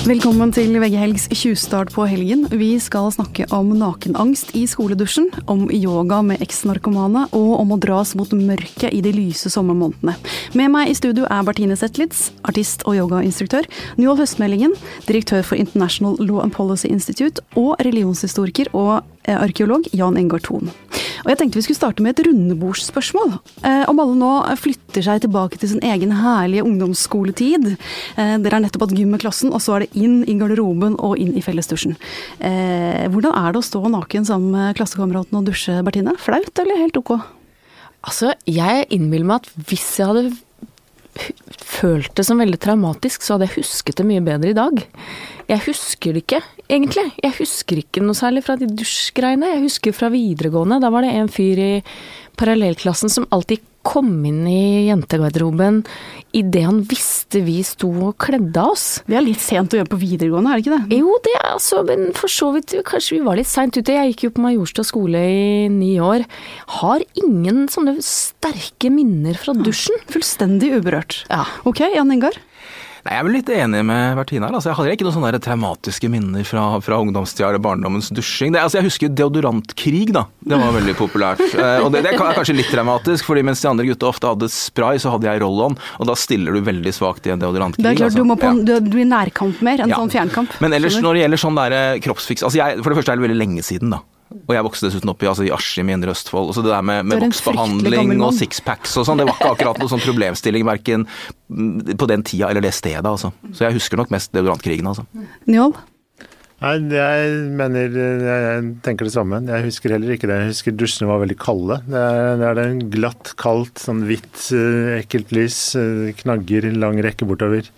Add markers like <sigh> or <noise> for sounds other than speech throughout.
Velkommen til VG Helgs tjuvstart på helgen. Vi skal snakke om nakenangst i skoledusjen, om yoga med eksnarkomane og om å dras mot mørket i de lyse sommermånedene. Med meg i studio er Bertine Zetlitz, artist og yogainstruktør, Njål Høstmeldingen, direktør for International Law and Policy Institute, og religionshistoriker og eh, arkeolog Jan Engar Thon. Og jeg tenkte vi skulle starte med et rundebordsspørsmål. Eh, om alle nå flytter seg tilbake til sin egen herlige ungdomsskoletid. Eh, dere har nettopp hatt gym med klassen, og så er det inn i garderoben og inn i fellesdusjen. Eh, hvordan er det å stå naken sammen med klassekameratene og dusje, Bertine? Flaut eller helt ok? Altså, jeg innbiller meg at hvis jeg hadde følt det som veldig traumatisk, så hadde jeg husket det mye bedre i dag. Jeg husker det ikke, egentlig. Jeg husker ikke noe særlig fra de dusjgreiene. Jeg husker fra videregående. Da var det en fyr i parallellklassen som alltid kom inn i jentegarderoben idet han visste vi sto og kledde av oss. Det er litt sent å gjøre på videregående, er det ikke det? Jo, det er altså, men for så vidt kanskje vi var litt seint ute. Jeg gikk jo på Majorstua skole i ni år. Har ingen sånne sterke minner fra dusjen. Fullstendig uberørt. Ja. Ok, Jan Ingar? Nei, Jeg er vel litt enig med Bertine her. Altså, jeg hadde ikke noen sånne traumatiske minner fra, fra ungdomstida eller barndommens dusjing. Det, altså, jeg husker deodorantkrig, da. Det var veldig populært. <laughs> Eh, og det, det, er kanskje litt traumatisk, fordi mens de andre gutta ofte hadde spray, så hadde jeg roll-on, og da stiller du veldig svakt i en deodorantkrig. Det er klart, altså. du må på Ja. en, du, du i nærkamp mer enn Ja. sånn fjernkamp. Men ellers når det gjelder sånn der eh, kroppsfiks altså jeg, For det første er det veldig lenge siden, da. Og jeg vokste dessuten opp i, altså, i Askim i Indre Østfold. Så det der med, med en voksbehandling og sixpacks og sånn, det var ikke akkurat noe sånn problemstilling verken på den tida eller det stedet, altså. Så jeg husker nok mest deodorantkrigen, altså. Njål? Nei, jeg mener jeg, jeg tenker det samme. Jeg husker heller ikke det. Jeg husker dusjene var veldig kalde. Det er det, er det glatt, kaldt, sånn hvitt, eh, ekkelt lys. eh, Knagger, lang rekke bortover.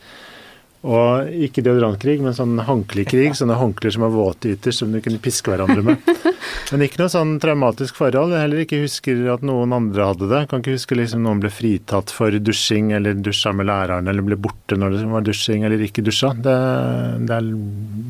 Og ikke deodorantkrig, men sånn håndklekrig. Sånne håndklær som er våte ytterst, som du kunne piske hverandre med. <laughs> Men ikke noe sånn traumatisk forhold. Jeg heller ikke husker at noen andre hadde det. Jeg kan ikke huske liksom noen ble fritatt for dusjing, eller dusja med læreren, eller ble borte når det var dusjing, eller ikke dusja. Det, det er,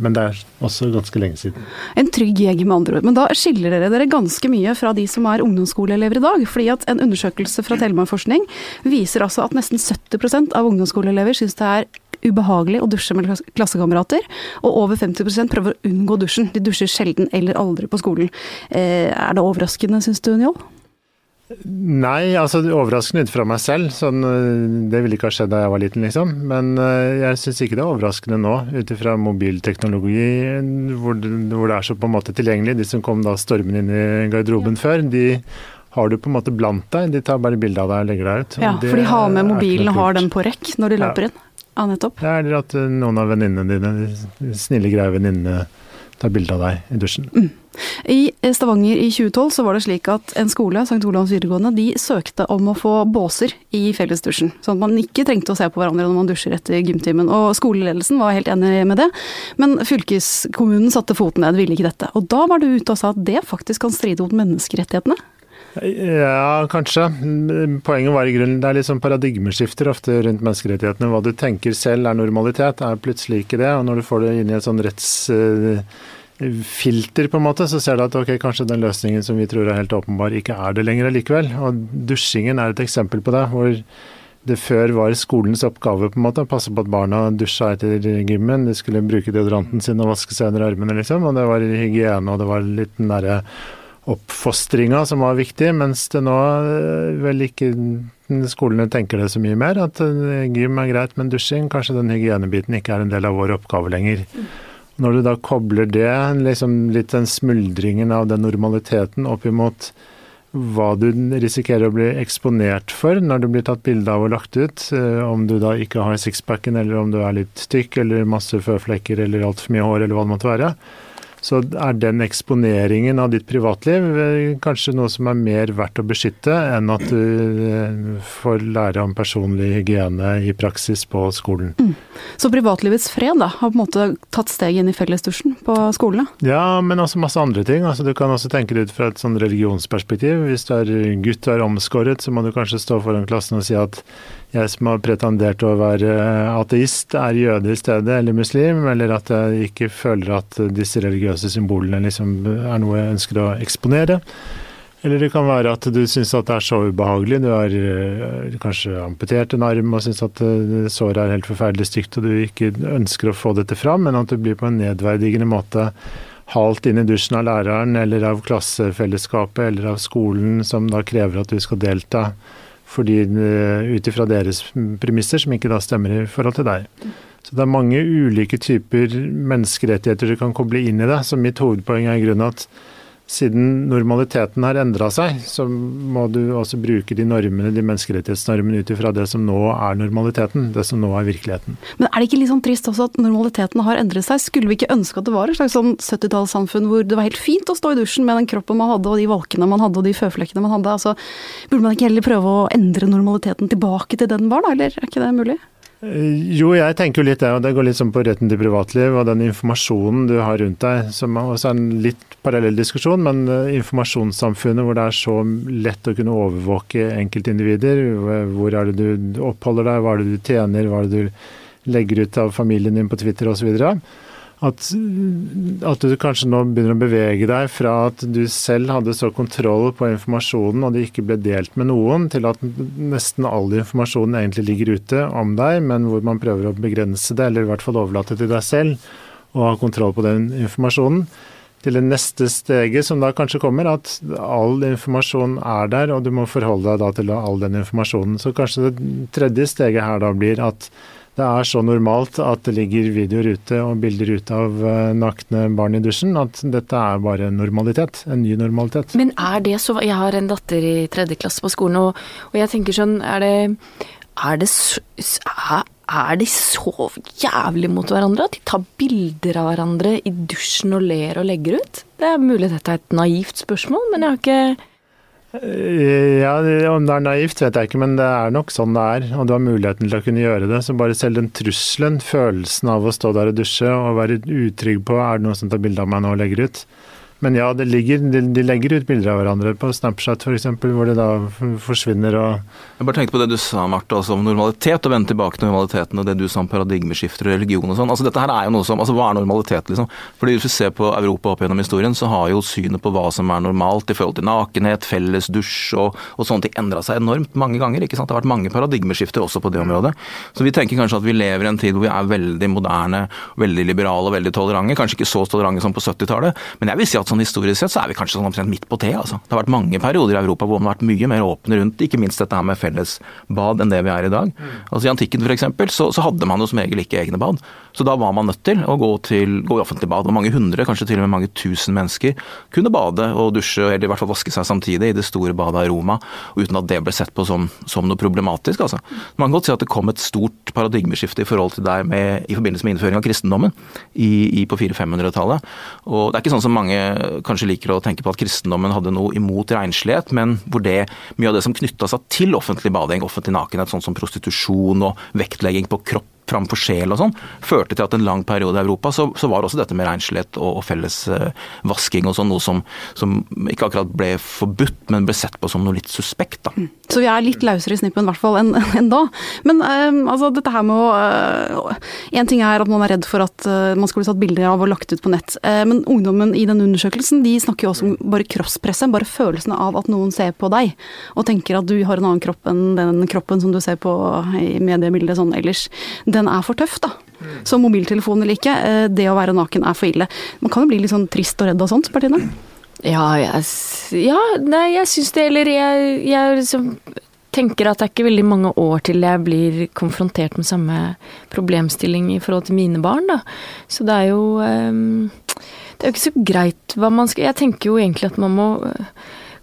men det er også ganske lenge siden. En trygg gjeng, med andre ord. Men da skiller dere dere ganske mye fra de som er ungdomsskoleelever i dag. fordi at en undersøkelse fra Telemarksforskning viser altså at nesten 70% av ungdomsskoleelever syns det er ubehagelig å dusje med klass- klassekamerater, og over 50 prøver å unngå dusjen. De dusjer sjelden eller aldri på skolen. Eh, er det overraskende, syns du, Njål? Nei, altså overraskende ut fra meg selv. Sånn, øh, det ville ikke ha skjedd da jeg var liten, liksom. Men øh, jeg syns ikke det er overraskende nå, ut ifra mobilteknologi hvor hvor det er så på en måte tilgjengelig. De som kom da stormende inn i garderoben før, de har du på en måte blant deg. De tar bare bilde av deg og legger deg ut. Ja, for de har med mobilen og har den på rekk når de Ja. løper inn. Ja, nettopp. Ja, eller at noen av venninnene dine, de snille, greie venninnene, tar bilde av deg i dusjen. I Stavanger i 2012 så var det slik at en skole, St. Olavs videregående, de søkte om å få båser i fellesdusjen. Sånn at man ikke trengte å se på hverandre når man dusjer etter gymtimen. Og skoleledelsen var helt enig med det, men fylkeskommunen satte foten ned, ville ikke dette. Og da var du ute og sa at det faktisk kan stride mot menneskerettighetene. Ja, kanskje. Poenget var i grunnen Det er litt sånn paradigmeskifter ofte rundt menneskerettighetene. Hva du tenker selv er normalitet, er plutselig ikke det. Og når du får det inn i et sånn rettsfilter, på en måte, så ser du at ok, kanskje den løsningen som vi tror er helt åpenbar, ikke er det lenger likevel. Og dusjingen er et eksempel på det. hvor det før var skolens oppgave på en måte, å passe på at barna dusja etter gymmen. De skulle bruke deodoranten sin og vaske seg under armene, liksom. Og det var hygiene, og det var litt den derre oppfostringa som var viktig, mens det nå øh, vel ikke skolene tenker det så mye mer. At øh, gym er greit, men dusjing, kanskje den hygienebiten ikke er en del av vår oppgave lenger. Når du da kobler det, liksom litt den smuldringen av den normaliteten opp imot hva du risikerer å bli eksponert for når du blir tatt bilde av og lagt ut, eh, om du da ikke har sixpacken, eller om du er litt tykk, eller masse føflekker, eller altfor mye hår, eller hva det måtte være, så er den eksponeringen av ditt privatliv eh, kanskje noe som er mer verdt å beskytte enn at du eh, får lære om personlig hygiene i praksis på skolen. Så privatlivets fred da, har på en måte tatt steg inn i fellesdusjen på skolene. Ja, men også masse andre ting. Altså, du kan også tenke det ut fra et sånn religionsperspektiv. Hvis du er gutt og er omskåret, så må du kanskje stå foran klassen og si at jeg som har pretendert å være ateist, er jøde i stedet, eller muslim, eller at jeg ikke føler at disse religiøse symbolene liksom er noe jeg ønsker å eksponere. Eller det kan være at du syns at det er så ubehagelig. Du har øh, kanskje amputert en arm og syns at øh, såret er helt forferdelig stygt og du ikke ønsker å få dette fram, men at du blir på en nedverdigende måte halt inn i dusjen av læreren eller av klassefellesskapet eller av skolen som da krever at du skal delta fordi øh, ut ifra deres premisser som ikke da stemmer i forhold til deg. Så det er mange ulike typer menneskerettigheter du kan koble inn i det. Så mitt hovedpoeng er i grunnen at siden normaliteten har endra seg, så må du også bruke de normene, de menneskerettighetsnormene ut ifra det som nå er normaliteten, det som nå er virkeligheten. Men er det ikke litt sånn trist også at normaliteten har endret seg? Skulle vi ikke ønske at det var et slags sånn 70-tallssamfunn hvor det var helt fint å stå i dusjen med den kroppen man hadde, og de valkene man hadde, og de føflekkene man hadde? Altså, burde man ikke heller prøve å endre normaliteten tilbake til det den var, da, eller er ikke det mulig? Eh, jo, jeg tenker jo litt det, og det går litt sånn på retten til privatliv og den informasjonen du har rundt deg, som også er en litt parallell diskusjon, men eh, informasjonssamfunnet hvor det er så lett å kunne overvåke enkeltindivider, hvor er det du oppholder deg, hva er det du tjener, hva er det du legger ut av familien din på Twitter osv. At, at, du kanskje nå begynner å bevege deg fra at du selv hadde så kontroll på informasjonen og det ikke ble delt med noen, til at nesten all informasjonen egentlig ligger ute om deg, men hvor man prøver å begrense det, eller i hvert fall overlate til deg selv å ha kontroll på den informasjonen. Til det neste steget som da kanskje kommer, at all informasjon er der, og du må forholde deg da til all den informasjonen. Så kanskje det tredje steget her da blir at det er så normalt at det ligger videoer ute og bilder ute av eh, nakne barn i dusjen, at dette er bare en normalitet. En ny normalitet. Men er det så Jeg har en datter i tredje klasse på skolen, og, og jeg tenker sånn Er det, er det er de så jævlig mot hverandre at de tar bilder av hverandre i dusjen og ler og legger ut? Det er mulig dette er et naivt spørsmål, men jeg har ikke ja, Om det er naivt, vet jeg ikke, men det er nok sånn det er. Og du har muligheten til å kunne gjøre det. Så bare selv den trusselen, følelsen av å stå der og dusje og være utrygg på er det noen som tar bilde av meg nå og legger ut, men ja, ligger, de, legger ut bilder av hverandre på Snapchat f.eks., hvor det da forsvinner og Jeg bare tenkte på det du sa, Marte, altså om normalitet, og vende tilbake til normaliteten, og det du sa om paradigmeskifter og religion og sånn. Altså Dette her er jo noe som Altså hva er normalitet, liksom? Fordi Hvis vi ser på Europa opp gjennom historien, så har jo synet på hva som er normalt i forhold til nakenhet, felles dusj og, og sånne ting endra seg enormt mange ganger. ikke sant? Det har vært mange paradigmeskifter også på det området. Så vi tenker kanskje at vi lever i en tid hvor vi er veldig moderne, veldig liberale og veldig tolerante. Kanskje ikke så tolerante som på 70-tallet, men jeg vil si at sånn historisk sett så er vi kanskje sånn omtrent midt på teet, Altså. Det har vært mange perioder i Europa hvor man har vært mye mer åpne rundt ikke minst dette her med fellesbad enn det vi er i dag. Mm. Altså I antikken f.eks. Så, så hadde man jo som regel ikke egne bad. Så da var man nødt til å gå, til, gå i offentlig bad. Og mange hundre, kanskje til og med mange tusen mennesker kunne bade og dusje, eller i hvert fall vaske seg samtidig i det store badet i Roma, uten at det ble sett på som, som noe problematisk. Altså. Man kan godt si at det kom et stort paradigmeskifte i forhold til deg med, i forbindelse med innføring av kristendommen i, i på 400-500-tallet. Og det er ikke sånn som mange kanskje liker å tenke på at kristendommen hadde noe imot renslighet, men hvor det, mye av det som knytta seg til offentlig bading, offentlig nakenhet, sånn som prostitusjon og vektlegging på kropp framfor sjel og sånn, førte til at en lang periode i Europa så, så var også dette med renslighet og, og felles uh, vasking og sånn noe som, som, ikke akkurat ble forbudt, men ble sett på som noe litt suspekt. da. Mm. Så vi er litt lausere i snippen i hvert fall enn <laughs> en da. Men um, altså dette her med å Én uh, ting er at man er redd for at uh, man skulle tatt bilder av og lagt ut på nett, men ungdommen i den undersøkelsen de snakker jo også om bare kroppspresset, bare følelsen av at noen ser på deg og tenker at du har en annen kropp enn den kroppen som du ser på i mediebildet sånn ellers. Den den er for tøff, da. Så mobiltelefon eller ikke, eh, det å være naken er for ille. Man kan jo bli litt sånn trist og redd og sånt, Bertine? Ja, jeg, ja, nei, jeg syns det, eller jeg, jeg liksom tenker at det er ikke veldig mange år til jeg blir konfrontert med samme problemstilling i forhold til mine barn, da. Så det er jo um, Det er jo ikke så greit hva man skal Jeg tenker jo egentlig at man må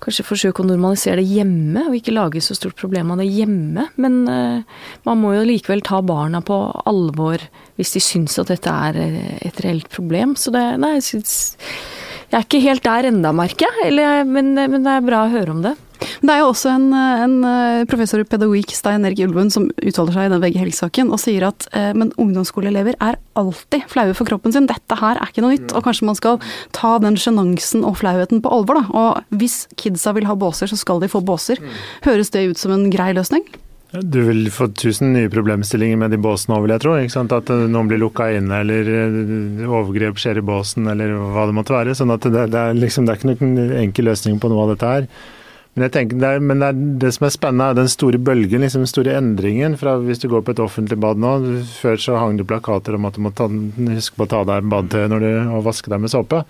kanskje forsøke å normalisere det hjemme, og ikke lage så stort problem av det hjemme. Men uh, man må jo likevel ta barna på alvor hvis de syns at dette er eh, et reelt problem. Så det Nei, jeg syns Jeg er ikke helt der enda, merker jeg. Men, men det er bra å høre om det. Det er jo også en, en eh, professor i pedagogikk, Stein Erik Ulvund, som uttaler seg i den VG Helg-saken og sier at eh, men ungdomsskoleelever er alltid flaue for kroppen sin. Dette her er ikke noe nytt. Og kanskje man skal ta den sjenansen og flauheten på alvor, da. Og hvis kidsa vil ha båser, så skal de få båser. Høres det ut som en grei løsning? Du vil få tusen nye problemstillinger med de båsene òg, vil jeg tro. At eh, noen blir lukka inne, eller eh, overgrep skjer i båsen, eller hva det måtte være. sånn at det, det, er, liksom, det er ikke noen enkel løsning på noe av dette her. Men, jeg tenker, det, er, men det, er, det, som er spennende, er den store bølgen, liksom den store endringen. fra Hvis du går på et offentlig bad nå, før så hang det plakater om at du må ta, huske på å ta deg en badetøy og vaske deg med såpe.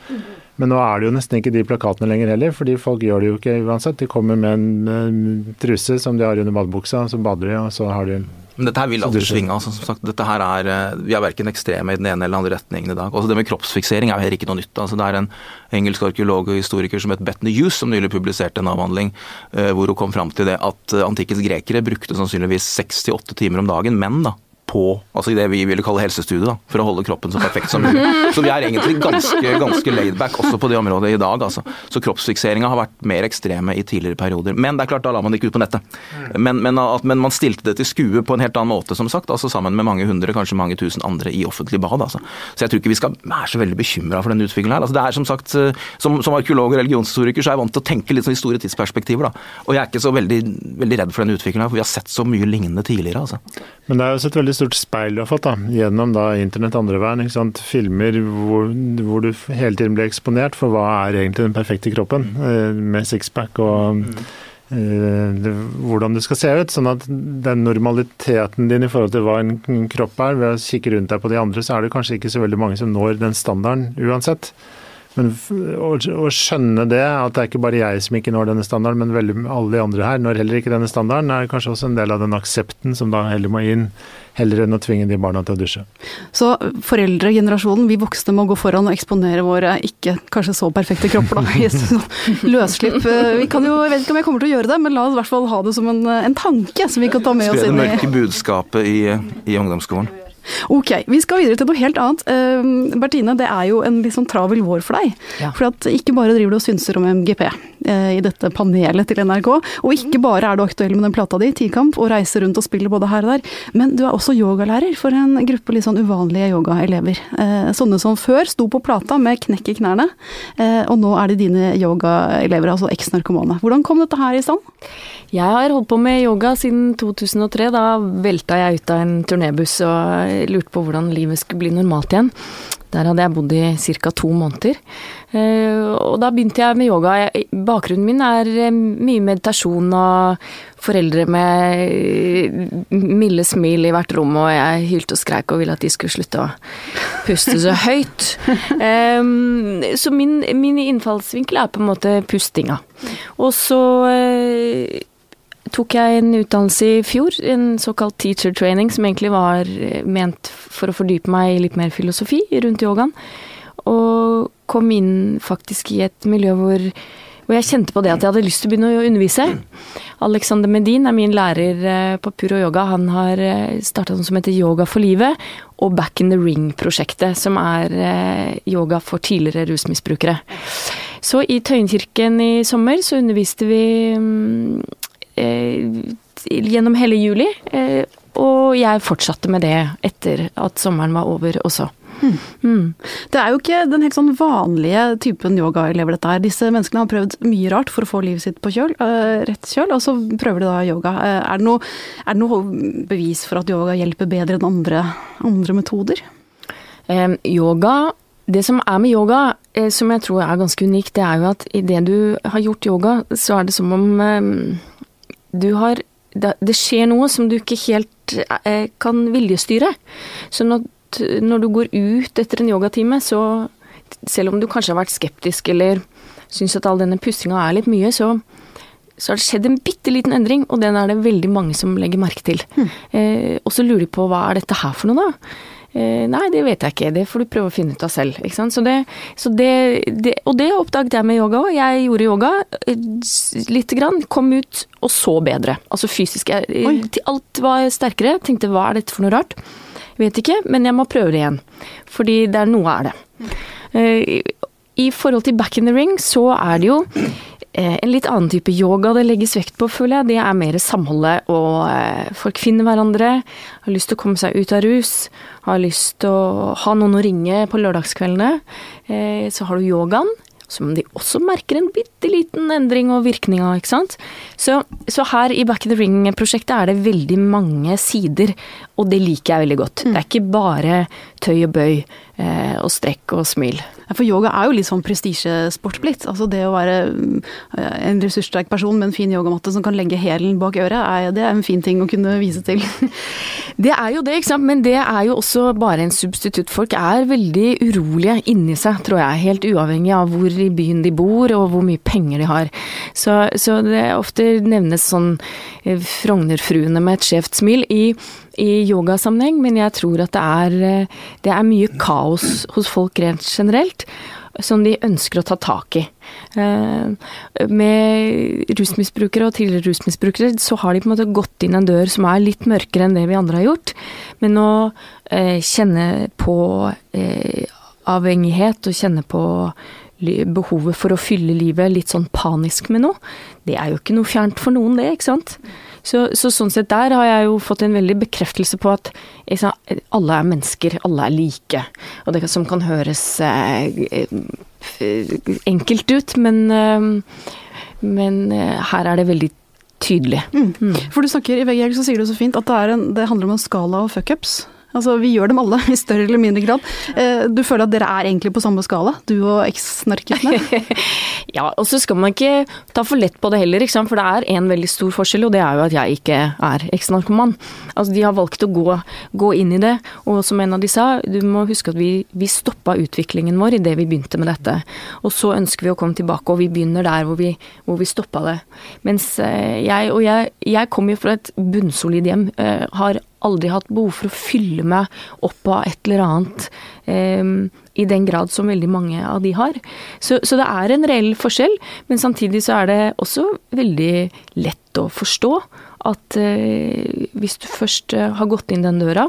Men nå er det jo nesten ikke de plakatene lenger heller, fordi folk gjør det jo ikke uansett. De kommer med en, en truse som de har under badebuksa, så bader de, og så har de men dette her vil alltid svinge. altså som sagt, dette her er, eh, Vi er verken ekstreme i den ene eller andre retningen i dag. Også Det med kroppsfiksering er jo heller ikke noe nytt. altså Det er en engelsk arkeolog og historiker som het Bethany Hughes som nylig publiserte en avhandling uh, hvor hun kom fram til det at uh, antikkens grekere brukte sannsynligvis seks til åtte timer om dagen, menn da, på altså det vi ville kalle helsestudiet, da, for å holde kroppen så perfekt som mulig. <laughs> Så vi er egentlig ganske, ganske laidback også på det området i dag. Altså. Så kroppsfikseringa har vært mer ekstreme i tidligere perioder. Men det er klart, da la man det ikke ut på nettet. Men, men, at, men, man stilte det til skue på en helt annen måte, som sagt. altså Sammen med mange hundre, kanskje mange tusen andre i offentlig bad. Altså. Så jeg tror ikke vi skal være så veldig bekymra for den utviklingen her. Altså, det er som sagt, som, som arkeolog og religionshistoriker så er jeg vant til å tenke litt sånn i store tidsperspektiver. da. Og jeg er ikke så veldig, veldig redd for denne utviklingen for vi har sett så mye lignende tidligere. altså. Men det er jo et veldig stort speil du har fått da, gjennom da internett andre veien. Filmer hvor, hvor, du hele tiden blir eksponert for hva er egentlig den perfekte kroppen, eh, med sixpack og eh, hvordan du skal se ut. Sånn at den normaliteten din i forhold til hva en kropp er, ved å kikke rundt deg på de andre, så er det kanskje ikke så veldig mange som når den standarden uansett. Men å, å, skjønne det, at det er ikke bare jeg som ikke når denne standarden, men veldig alle de andre her når heller ikke denne standarden, er kanskje også en del av den aksepten som da heller må inn, heller enn å tvinge de barna til å dusje. Så foreldregenerasjonen, vi voksne må gå foran og eksponere våre ikke kanskje så perfekte kropper, da. Løsslipp. Vi kan jo, jeg vet ikke om jeg kommer til å gjøre det, men la oss i hvert fall ha det som en, en tanke som vi kan ta med oss inn i Spre det mørke budskapet i, i ungdomsskolen. Ok, vi skal videre til noe helt annet. Uh, Bertine, det er jo en litt sånn travel vår for deg. Ja. For at ikke bare driver du og synser om MGP i dette panelet til NRK, og ikke bare er du aktuell med den plata di, Tikamp, og reiser rundt og spiller både her og der, men du er også yogalærer for en gruppe litt sånn uvanlige yogaelever. Uh, sånne som før sto på plata med knekk i knærne, og nå er det dine yogaelever, altså eks-narkomane. Hvordan kom dette her i stand? Jeg har holdt på med yoga siden 2003. Da velta jeg ut av en turnébuss og lurte på hvordan livet skulle bli normalt igjen. Der hadde jeg bodd i ca. to måneder. Eh, og da begynte jeg med yoga. Bakgrunnen min er eh, mye meditasjon og foreldre med eh, milde smil i hvert rom, og jeg hylte og skreik og ville at de skulle slutte å puste så høyt. <laughs> Så min, min innfallsvinkel er på en måte pustinga. Og så tok jeg en utdannelse i fjor, en såkalt teacher training, som egentlig var eh, ment for å fordype meg i litt mer filosofi rundt yogaen. Og kom inn faktisk i et miljø hvor, hvor jeg kjente på det at jeg hadde lyst til å begynne å undervise. Alexander Medin er min lærer eh, på Puro Yoga. Han har eh, starta noe som heter Yoga for livet, og Back in the Ring-prosjektet, som er yoga for tidligere rusmisbrukere. Så i Tøyenkirken i sommer så underviste vi mm, gjennom hele juli. Eh, og jeg fortsatte med det etter at sommeren var over også. Hmm. Hmm. Det er jo ikke den helt sånn vanlige typen yogaelever dette er. Disse menneskene har prøvd mye rart for å få livet sitt på kjøl, øh, rett kjøl, og så prøver de da yoga. Er, det noe, er, det noe, bevis for at yoga hjelper bedre enn andre, andre metoder? Eh, yoga det som er med yoga, som jeg tror er ganske unikt, det er jo at idet du har gjort yoga, så er det som om um, du har Det skjer noe som du ikke helt eh, kan viljestyre. At når du går ut etter en yogatime, så selv om du kanskje har vært skeptisk eller syns at all denne pussinga er litt mye, så, så har det skjedd en bitte liten endring, og den er det veldig mange som legger merke til. Mm. Eh, og så lurer de på hva er dette her for noe, da? Eh, nei, det vet jeg ikke, det får du prøve å finne ut av selv. Ikke sant? Så det, så det, det, og det oppdaget jeg med yoga òg. Jeg gjorde yoga eh, lite grann, kom ut og så bedre. Altså fysisk. Jeg, eh, alt var sterkere. Tenkte hva er dette for noe rart? Vet ikke, men jeg må prøve det igjen. Fordi det er noe er det. I forhold til back in the ring, så er det jo en litt annen type yoga det legges vekt på, føler jeg. Det er mer samholdet, og eh, folk finner hverandre. Har lyst til å komme seg ut av rus. Har lyst til å ha noen å ringe på lørdagskveldene. Eh, så har du yogaen. som de også merker en bitte liten endring og virkning av, ikke sant. Så, så her i Back in the Ring-prosjektet er det veldig mange sider, og det liker jeg veldig godt. Det er ikke bare tøy og bøy eh, og strekk og smil. For yoga er jo litt sånn prestisjesport blitt. Altså det å være eh, en ressurssterk person med en fin yogamatte som kan legge hælen bak øret, er, det er en fin ting å kunne vise til. <laughs> Det er jo det, ikke sant. Men det er jo også bare en substitutt. Folk er veldig urolige inni seg, tror jeg. Helt uavhengig av hvor i byen de bor og hvor mye penger de har. Så, så det ofte nevnes sånn eh, Frognerfruene med et skjevt smil. i i yogasammenheng, men jeg tror at det er, eh, det er mye kaos hos folk rent generelt som de ønsker å ta tak i. Eh, med rusmisbrukere og tidligere rusmisbrukere så har de på en måte gått inn en dør som er litt mørkere enn det vi andre har gjort. Men å eh, kjenne på avhengighet og kjenne på behovet for å fylle livet litt sånn panisk med noe, det er jo ikke noe fjernt for noen, det, ikke sant. Så, så, sånn sett der har jeg jo fått en veldig bekreftelse på at sa, alle er mennesker, alle er like. Og det som kan høres eh, enkelt ut, men, eh, men eh, her er det veldig tydelig. Mm. Mm. For du snakker i VG så sier du så fint at det, en, det handler om en skala av fuckups. Altså, vi gjør dem alle, <laughs> i større eller mindre grad. Eh, du føler at dere er egentlig på samme skala, du og eks-narkisene? <laughs> ja, og så skal man ikke ta for lett på det heller, for det er en veldig stor forskjell, og det er jo at jeg ikke er eks-narkoman. Altså, de har valgt å gå, gå, inn i det, og som en av de sa, du må huske at vi, vi stoppa utviklingen vår idet vi begynte med dette. Og så ønsker vi å komme tilbake, og vi begynner der hvor vi, hvor vi stoppa det. Mens eh, jeg, og jeg, jeg kommer jo fra et bunnsolid hjem, eh, har aldri hatt behov for å fylle meg opp av et eller annet eh, i den grad som veldig mange av de har. Så, så, det er en reell forskjell, men samtidig så er det også veldig lett å forstå at eh, hvis du først eh, har gått inn den døra,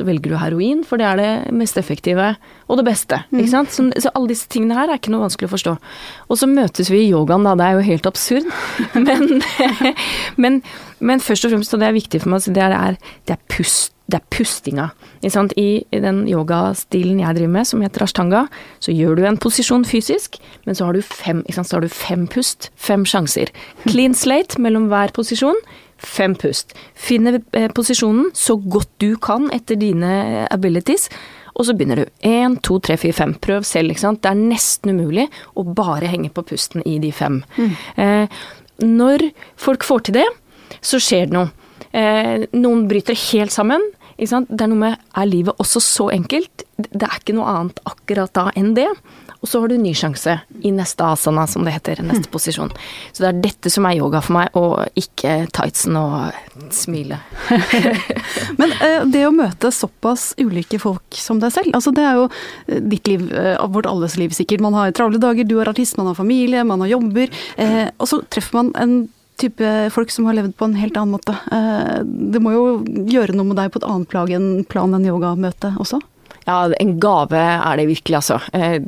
så velger du heroin, for det er det mest effektive og det beste. Mm. Ikke sant? Så, så, alle disse tingene her er ikke noe vanskelig å forstå. Og så møtes vi i yogaen, da. Det er jo helt absurd. <laughs> men, men, men, først og fremst, og det er viktig for meg, det er, det er, pust, det er pustinga. I, I den yogastilen jeg driver med, som heter ashtanga, så gjør du en posisjon fysisk, men så har du fem, så har du fem pust, fem sjanser. Clean slate mellom hver posisjon fem pust. Finne eh, posisjonen så godt du kan etter dine abilities, og så begynner du. Én, to, tre, fire, fem. Prøv selv, ikke sant. Det er nesten umulig å bare henge på pusten i de fem. Mm. Eh, når folk får til det, så skjer det noe. Eh, noen bryter helt sammen. Det er noe med Er livet også så enkelt? Det er ikke noe annet akkurat da enn det. Og så har du en ny sjanse i neste asana, som det heter. Neste mm. posisjon. Så det er dette som er yoga for meg, og ikke tightsen og smilet. <laughs> Men uh, det å møte såpass ulike folk som deg selv, altså det er jo eh, ditt liv, uh, vårt alles liv sikkert. Man har travle dager, du er artist, man har familie, man har jobber. Og så treffer man en type folk som har levd på en helt annen måte. Det må jo gjøre noe med deg på et annet plan enn yogamøte også? Ja, en gave er det virkelig, altså. Eh,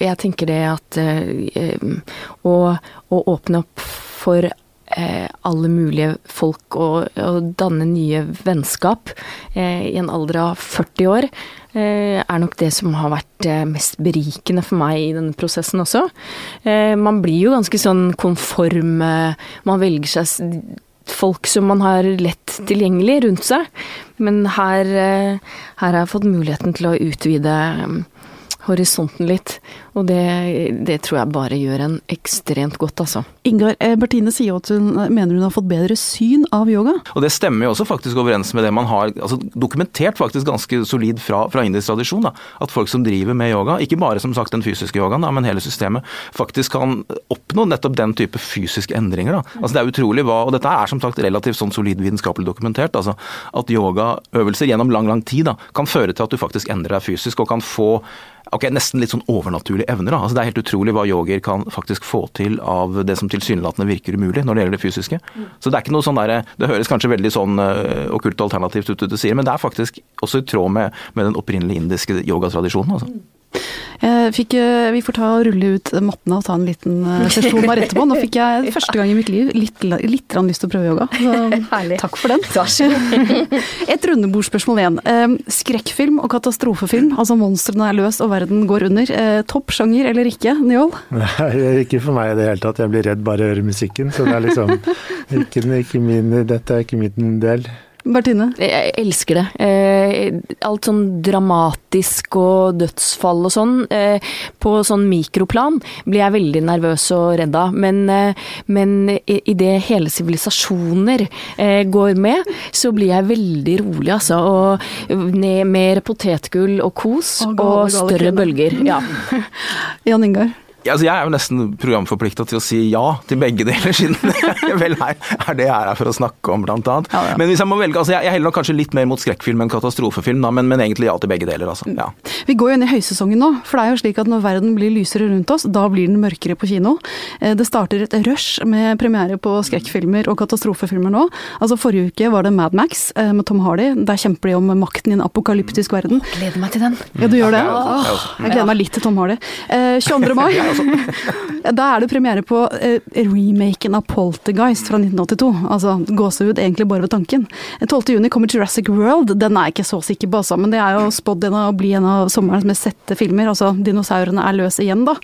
jeg tenker det at eh, å, å åpne opp for eh, alle mulige folk og, og danne nye vennskap i en alder av 40 år, er nok det som har vært mest berikende for meg i denne prosessen også. Man blir jo ganske sånn konform, man velger seg folk som man har lett tilgjengelig rundt seg. Men her, eh, her har jeg fått muligheten til å utvide mm, horisonten litt. Og det, det, tror jeg bare gjør en ekstremt godt, altså. Ingar eh, Bertine sier at hun eh, mener hun har fått bedre syn av yoga. Og det stemmer jo også faktisk overens med det man har altså, dokumentert faktisk ganske solid fra, fra indisk tradisjon. Da. At folk som driver med yoga, ikke bare som sagt den fysiske yogaen, da, men hele systemet, faktisk kan oppnå nettopp den type fysiske endringer. Da. Altså, det er utrolig hva, og Dette er som sagt relativt sånn solid vitenskapelig dokumentert. altså At yogaøvelser gjennom lang lang tid da, kan føre til at du faktisk endrer deg fysisk og kan få ok, nesten litt sånn overnaturlige evner. Da. Altså, det er helt utrolig hva yogier kan faktisk få til av det som tilsynelatende virker umulig når det gjelder det fysiske. Mm. Så det er ikke noe sånn der, Det høres kanskje veldig sånn uh, okkult alternativt ut, du sier, men det er faktisk også i tråd med, med den opprinnelige indiske yogatradisjonen. altså. Mm. Jeg fikk, eh, vi får ta og rulle ut mattene og ta en liten eh, sesjon her etterpå. Nå fikk jeg <laughs> første gang i mitt liv litt, litt lyst til å prøve yoga. Så <laughs> takk for den. <laughs> Et rundebordsspørsmål igjen. Eh, Skrekkfilm og katastrofefilm, altså monstrene er løs og verden går under. Eh, Topp sjanger eller ikke, Njål? Nei, ikke for meg i det hele tatt. Jeg blir redd bare av å høre musikken. Så det er liksom ikke, ikke min, dette er ikke min del. Bertine? Jeg elsker det. Eh, alt sånn dramatisk og dødsfall og sånn, eh, på sånn mikroplan blir jeg veldig nervøs og redd av. Men, eh, men idet hele sivilisasjoner eh, går med, så blir jeg veldig rolig, altså. Og ned mer potetgull og kos og gale, og større kvinne. bølger. Ja. <laughs> Jan Ingar? Ja, altså jeg er jo nesten programforplikta til å si ja til begge deler, siden det <laughs> vel er, er det jeg er her for å snakke om, blant annet. Ja, ja. Men hvis jeg må velge, altså jeg, jeg heller nok kanskje litt mer mot skrekkfilm enn katastrofefilm, da, men, men egentlig ja til begge deler, altså. Ja. Vi går jo inn i høysesongen nå, for det er jo slik at når verden blir lysere rundt oss, da blir den mørkere på kino. Eh, Det starter et rush med premiere på skrekkfilmer og katastrofefilmer nå. Altså Forrige uke var det Mad Max eh, med Tom Hardy. Der kjemper de om makten i en apokalyptisk verden. Jeg Gleder meg til den. Ja, du gjør det? jeg Åh. Jeg gleder meg litt til Tom Hardy. Eh, 22. mai, <laughs> <laughs> da er det premiere på eh, remaken av Poltergeist fra 1982. Altså gåsehud egentlig bare ved tanken. 12. juni kommer Jurassic World. Den er jeg ikke så sikker på, altså, men det er jo spådd å bli en av sommerens mest sette filmer. Altså dinosaurene er løse igjen, da.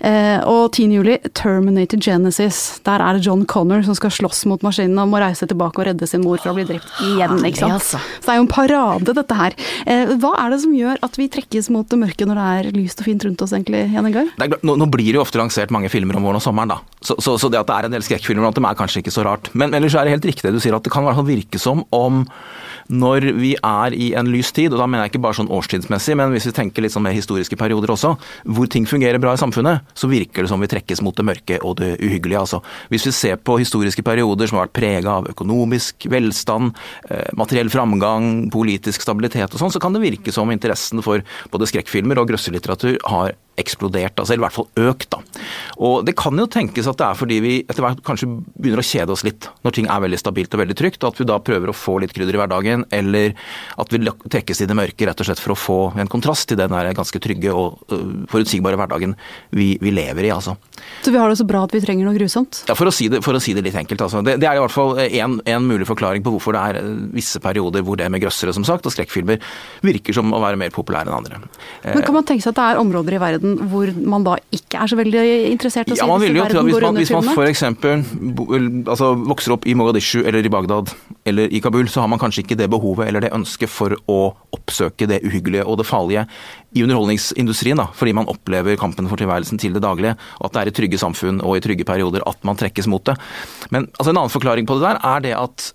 Eh, og 10. juli, Terminator Genesis. Der er det John Connor som skal slåss mot maskinene og må reise tilbake og redde sin mor fra å bli drept igjen, ikke sant. altså. Så det er jo en parade, dette her. Eh, hva er det som gjør at vi trekkes mot det mørke når det er lyst og fint rundt oss, egentlig, Jan er, klart, nå, nå blir det jo ofte lansert mange filmer om våren og sommeren, da. Så, så, så det at det er en del skrekkfilmer dem er kanskje ikke så rart. Men ellers er det helt riktig det du sier, at det kan i virke som om når vi er i en lys tid, og da mener jeg ikke bare sånn årstidsmessig, men hvis vi tenker litt sånn mer historiske perioder også, hvor ting fungerer bra i samfunnet, så virker det som vi trekkes mot det mørke og det uhyggelige, altså. Hvis vi ser på historiske perioder som har vært prega av økonomisk velstand, eh, materiell framgang, politisk stabilitet og sånn, så kan det virke som interessen for både skrekkfilmer og grøsselitteratur har eksplodert, altså, eller i hvert fall økt. da. Og Det kan jo tenkes at det er fordi vi etter hvert kanskje begynner å kjede oss litt når ting er veldig stabilt og veldig trygt, og at vi da prøver å få litt krydder i hverdagen, eller at vi trekkes i det mørke rett og slett for å få en kontrast til den der ganske trygge og øh, forutsigbare hverdagen vi, vi lever i. altså. Så vi har det så bra at vi trenger noe grusomt? Ja, For å si det, å si det litt enkelt. altså. Det, det er i hvert fall en, en mulig forklaring på hvorfor det er eh, visse perioder hvor det med grøssere som sagt, og skrekkfilmer virker som å være mer populære enn andre. Eh, Men kan man tenke seg at det er områder i verden hvor man da ikke er så veldig interessert i å Ja, si man vil jo tro at hvis man, hvis man f.eks. Altså, vokser opp i Mogadishu eller i Bagdad eller i Kabul, så har man kanskje ikke det behovet eller det ønsket for å oppsøke det uhyggelige og det farlige i underholdningsindustrien, da, fordi man opplever kampen for tilværelsen til det daglige, og at det er i trygge samfunn og i trygge perioder at man trekkes mot det. Men altså, en annen forklaring på det der er det at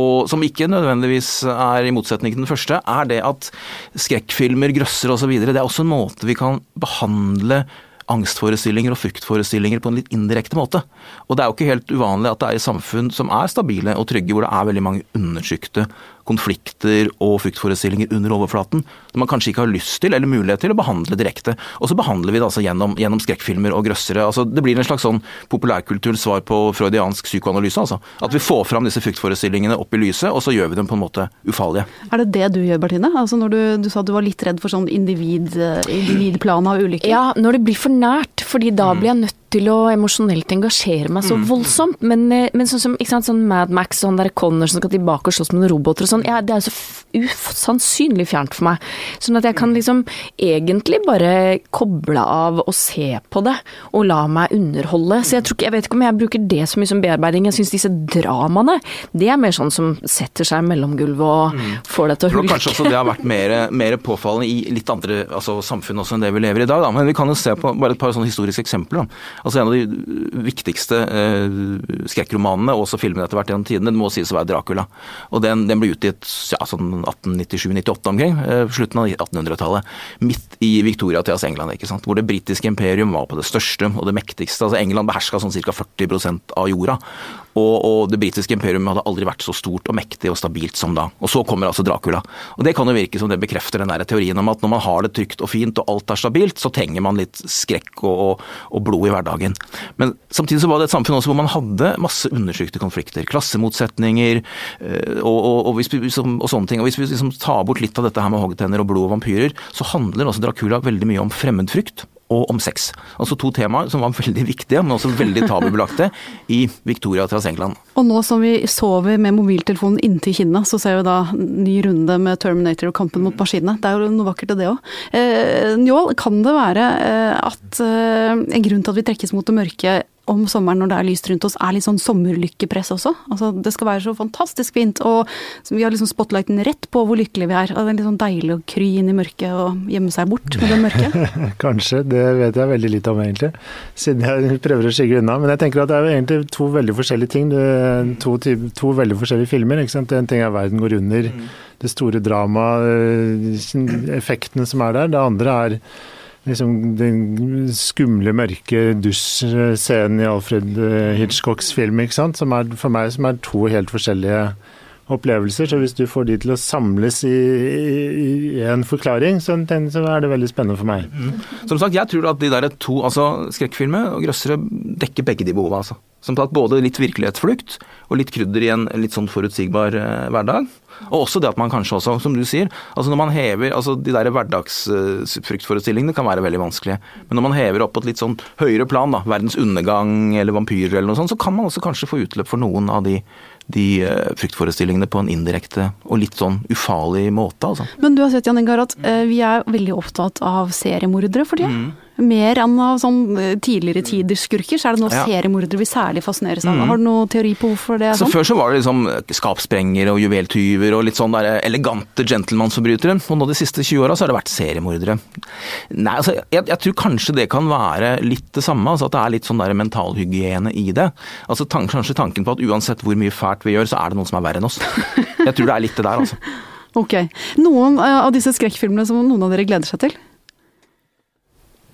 og som ikke nødvendigvis er i motsetning til den første, er det at skrekkfilmer, grøsser osv. Det er også en måte vi kan behandle angstforestillinger og fryktforestillinger på en litt indirekte måte. Og det er jo ikke helt uvanlig at det er i samfunn som er stabile og trygge, hvor det er veldig mange undertrykte konflikter og fryktforestillinger under overflaten, som man kanskje ikke har lyst til eller mulighet til å behandle direkte. Og så behandler vi det altså gjennom, gjennom skrekkfilmer og grøssere. Altså, det blir en slags sånn populærkulturens svar på freudiansk psykoanalyse. Altså. At vi får fram disse fryktforestillingene opp i lyset, og så gjør vi dem på en måte ufarlige. Er det det du gjør, Bertine? Altså når du, du sa at du var litt redd for sånn individ, individplanet av ulykker? Ja, når det blir for nært, fordi da blir jeg nødt til å emosjonelt engasjere meg så voldsomt. Men, eh, men sånn som sant, sånn Mad Max og han der Connor som skal tilbake og slåss med noen roboter og sånn, ja, det er jo så usannsynlig fjernt for meg. Sånn at jeg kan liksom egentlig bare koble av og se på det, og la meg underholde. Så jeg tror ikke, jeg vet ikke om jeg bruker det så mye som bearbeiding. Jeg syns disse dramaene, det er mer sånn som setter seg i mellomgulvet og får deg til å hulke. kanskje også det har vært mer, mer påfallende i litt andre altså, samfunn også enn det vi lever i i dag. Da. Men vi kan jo se på bare et par sånne historiske eksempler. Da. Altså En av de viktigste eh, skrekkromanene, og også filmene etter hvert gjennom tidene, det må sies å være Dracula. Og Den, den ble utgitt ja, sånn 1897-98 omkring, eh, slutten av 1800-tallet. Midt i Victoria-tidas England, ikke sant? hvor det britiske imperium var på det største og det mektigste. altså England beherska sånn ca. 40% av jorda. Og, og det britiske imperium hadde aldri vært så stort og mektig og stabilt som da. Og så kommer altså Dracula. Og det kan jo virke som det bekrefter den der teorien om at når man har det trygt og fint og alt er stabilt, så trenger man litt skrekk og, og, og blod i hverdagen. Men samtidig så var det et samfunn også hvor man hadde masse undertrykte konflikter. Klassemotsetninger øh, og, vi, liksom, sånne ting. Og hvis vi liksom tar bort litt av dette her med hoggtenner og blod og vampyrer, så handler også Dracula veldig mye om fremmedfrykt og om sex. Altså to temaer som var veldig viktige, men også veldig tabubelagte i Victoria Tras England. Og nå som vi sover med mobiltelefonen inntil kinnet, så ser vi da ny runde med Terminator og kampen mot maskinene. Det er jo noe vakkert i det òg. Eh, Njål, kan det være eh, at eh, en grunn til at vi trekkes mot det mørke om sommeren når det er lyst rundt oss, er litt sånn sommerlykkepress også. Altså, det skal være så fantastisk fint, og vi har liksom spotlighten rett på hvor lykkelige vi er. Og det er litt sånn deilig å kry inn i mørket og gjemme seg bort med det mørket. <laughs> Kanskje, det vet jeg veldig litt om egentlig, siden jeg prøver å skygge unna. Men jeg tenker at det er egentlig to veldig forskjellige ting. To, to veldig forskjellige filmer. ikke sant? En ting er 'Verden går under', det store dramaet, effektene som er der. Det andre er liksom den skumle, mørke dusjscenen i Alfred eh, Hitchcocks film, ikke sant? som er for meg som er to helt forskjellige opplevelser. Så hvis du får de til å samles i, i, i en forklaring, så, så, er det veldig spennende for meg. Mm. Som sagt, jeg tror at de der to, altså skrekkfilmer og grøssere dekker begge de behova, altså. Som tatt både litt virkelighetsflukt og litt krydder i en litt sånn forutsigbar eh, hverdag. Og også det at man kanskje også, som du sier, altså når man hever altså De der hverdagsfryktforestillingene kan være veldig vanskelige. Men når man hever opp på et litt sånn høyere plan, da, verdens undergang eller vampyrer eller noe sånt, så kan man også kanskje få utløp for noen av de de uh, fryktforestillingene på en indirekte og litt sånn ufarlig måte. Altså. Men du har sett Jan Ingar, at uh, vi er veldig opptatt av seriemordere for tida. Mm mer enn av sånn eh, tidligere tiders skurker, så er det nå ja. seriemordere vi særlig fascineres av. Mm. Har du noen teori på hvorfor det er sånn? Så Før så var det liksom skapsprengere og juveltyver og litt sånn der elegante gentlemansforbrytere. Og nå de siste 20 åra så har det vært seriemordere. Nei, altså jeg, jeg, tror kanskje det kan være litt det samme, altså at det er litt sånn der mentalhygiene i det. Altså tank, Kanskje tanken på at uansett hvor mye fælt vi gjør, så er det noen som er verre enn oss. Jeg tror det er litt det der, altså. <laughs> Ok. Noen eh, av disse skrekkfilmene som noen av dere gleder seg til?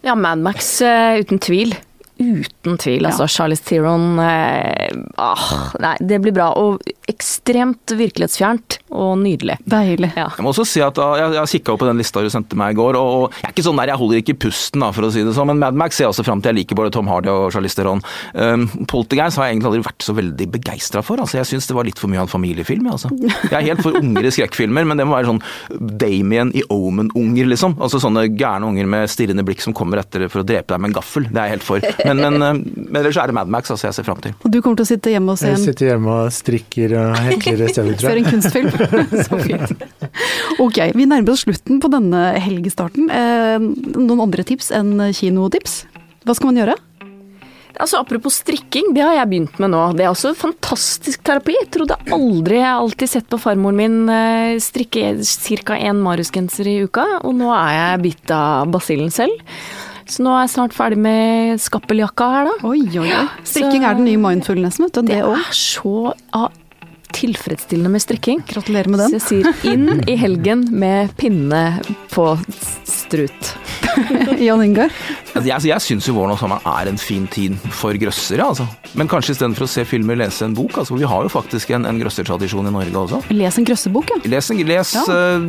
Ja, Mad Max uh, uten tvil. Uten tvil, ja. altså. Charlize Theron eh, ah, Nei, det blir bra. Og ekstremt virkelighetsfjernt og nydelig. Deilig. Ja. Jeg må også si at Jeg, jeg kikka på den lista du sendte meg i går, og jeg er ikke sånn der, jeg holder ikke pusten, da, for å si det sånn, men Mad Max ser jeg også fram til. Jeg liker både Tom Hardy og Charlize Theron. Um, Poltergeist har jeg egentlig aldri vært så veldig begeistra for. altså Jeg syns det var litt for mye av en familiefilm. Altså. Jeg er helt for unger i skrekkfilmer, men det må være sånn Damien i Omen-unger, liksom. Altså Sånne gærne unger med stirrende blikk som kommer etter for å drepe deg med en gaffel. Det er jeg helt for. Men, men, eh, men ellers er det Mad Max altså jeg ser fram til. Og du kommer til å sitte hjemme og se en Jeg sitter hjemme og strikker og hekler i stedet, tror jeg. Ser en kunstfilm. <laughs> Så fint. Ok, vi nærmer oss slutten på denne helgestarten. Eh, noen andre tips enn kinotips? Hva skal man gjøre? Altså, Apropos strikking, det har jeg begynt med nå. Det er også fantastisk terapi. Jeg trodde aldri Jeg har alltid sett på farmoren min eh, strikke ca. én Marius-genser i uka, og nå er jeg bitt av basillen selv. Så nå er jeg snart ferdig med skappeljakka her, da. Oi, oi, oi. Strikking er den nye mindfulnessen, vet du. Det, det er så ja, tilfredsstillende med strikking. Gratulerer med den. Så jeg sier inn i helgen med pinne på strut. <laughs> Jan Ingar? Altså, jeg, jeg syns jo våren og sommeren er en fin tid for grøssere, altså. Men kanskje istedenfor å se filmer, lese en bok. Altså, vi har jo faktisk en, en grøssertradisjon i Norge også. Les en grøssebok, ja. Les, les ja. uh,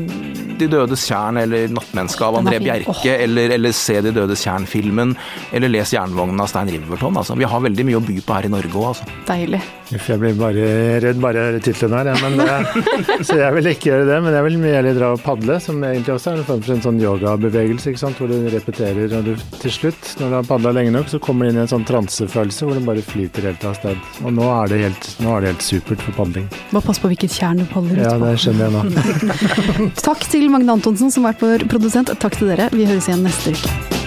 De dødes tjern eller Nattmennesket av André Bjerke, oh. eller, eller, se De dødes tjern-filmen. Eller les Jernvognen av Stein Riverton. Altså. Vi har veldig mye å by på her i Norge òg, altså. Deilig. Jeg blir bare redd bare jeg hører tittelen her, men, uh, så jeg vil ikke gjøre det. Men jeg vil mye heller dra og padle, som egentlig også er en form for en sånn yogabevegelse, ikke sant? hvor du repeterer. Og du til slutt, når du har padla lenge nok, så kommer du inn i en sånn transefølelse hvor du bare flyter helt av sted. Og nå er det helt, er det helt supert for padling. Bare pass på hvilket tjern du padler ut på. Ja, det skjønner jeg nå. <laughs> Takk til Magne Antonsen som har vært vår produsent. Takk til dere. Vi høres igjen neste uke.